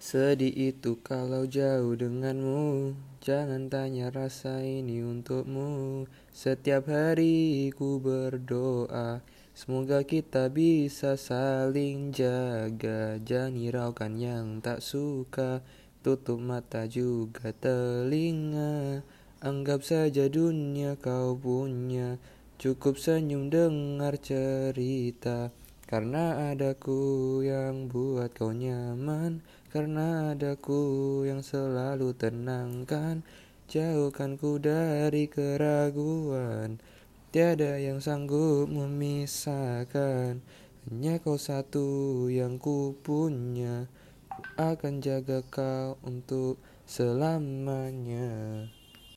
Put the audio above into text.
Sedih itu kalau jauh denganmu. Jangan tanya rasa ini untukmu. Setiap hari ku berdoa Semoga kita bisa saling jaga. Jangan hiraukan yang tak suka Tutup mata juga telinga. Anggap saja dunia kau punya. Cukup senyum dengar cerita karena adaku yang buat kau nyaman Karena adaku yang selalu tenangkan Jauhkan ku dari keraguan. Tiada yang sanggup memisahkan Hanya kau satu yang ku punya. Ku akan jaga kau untuk selamanya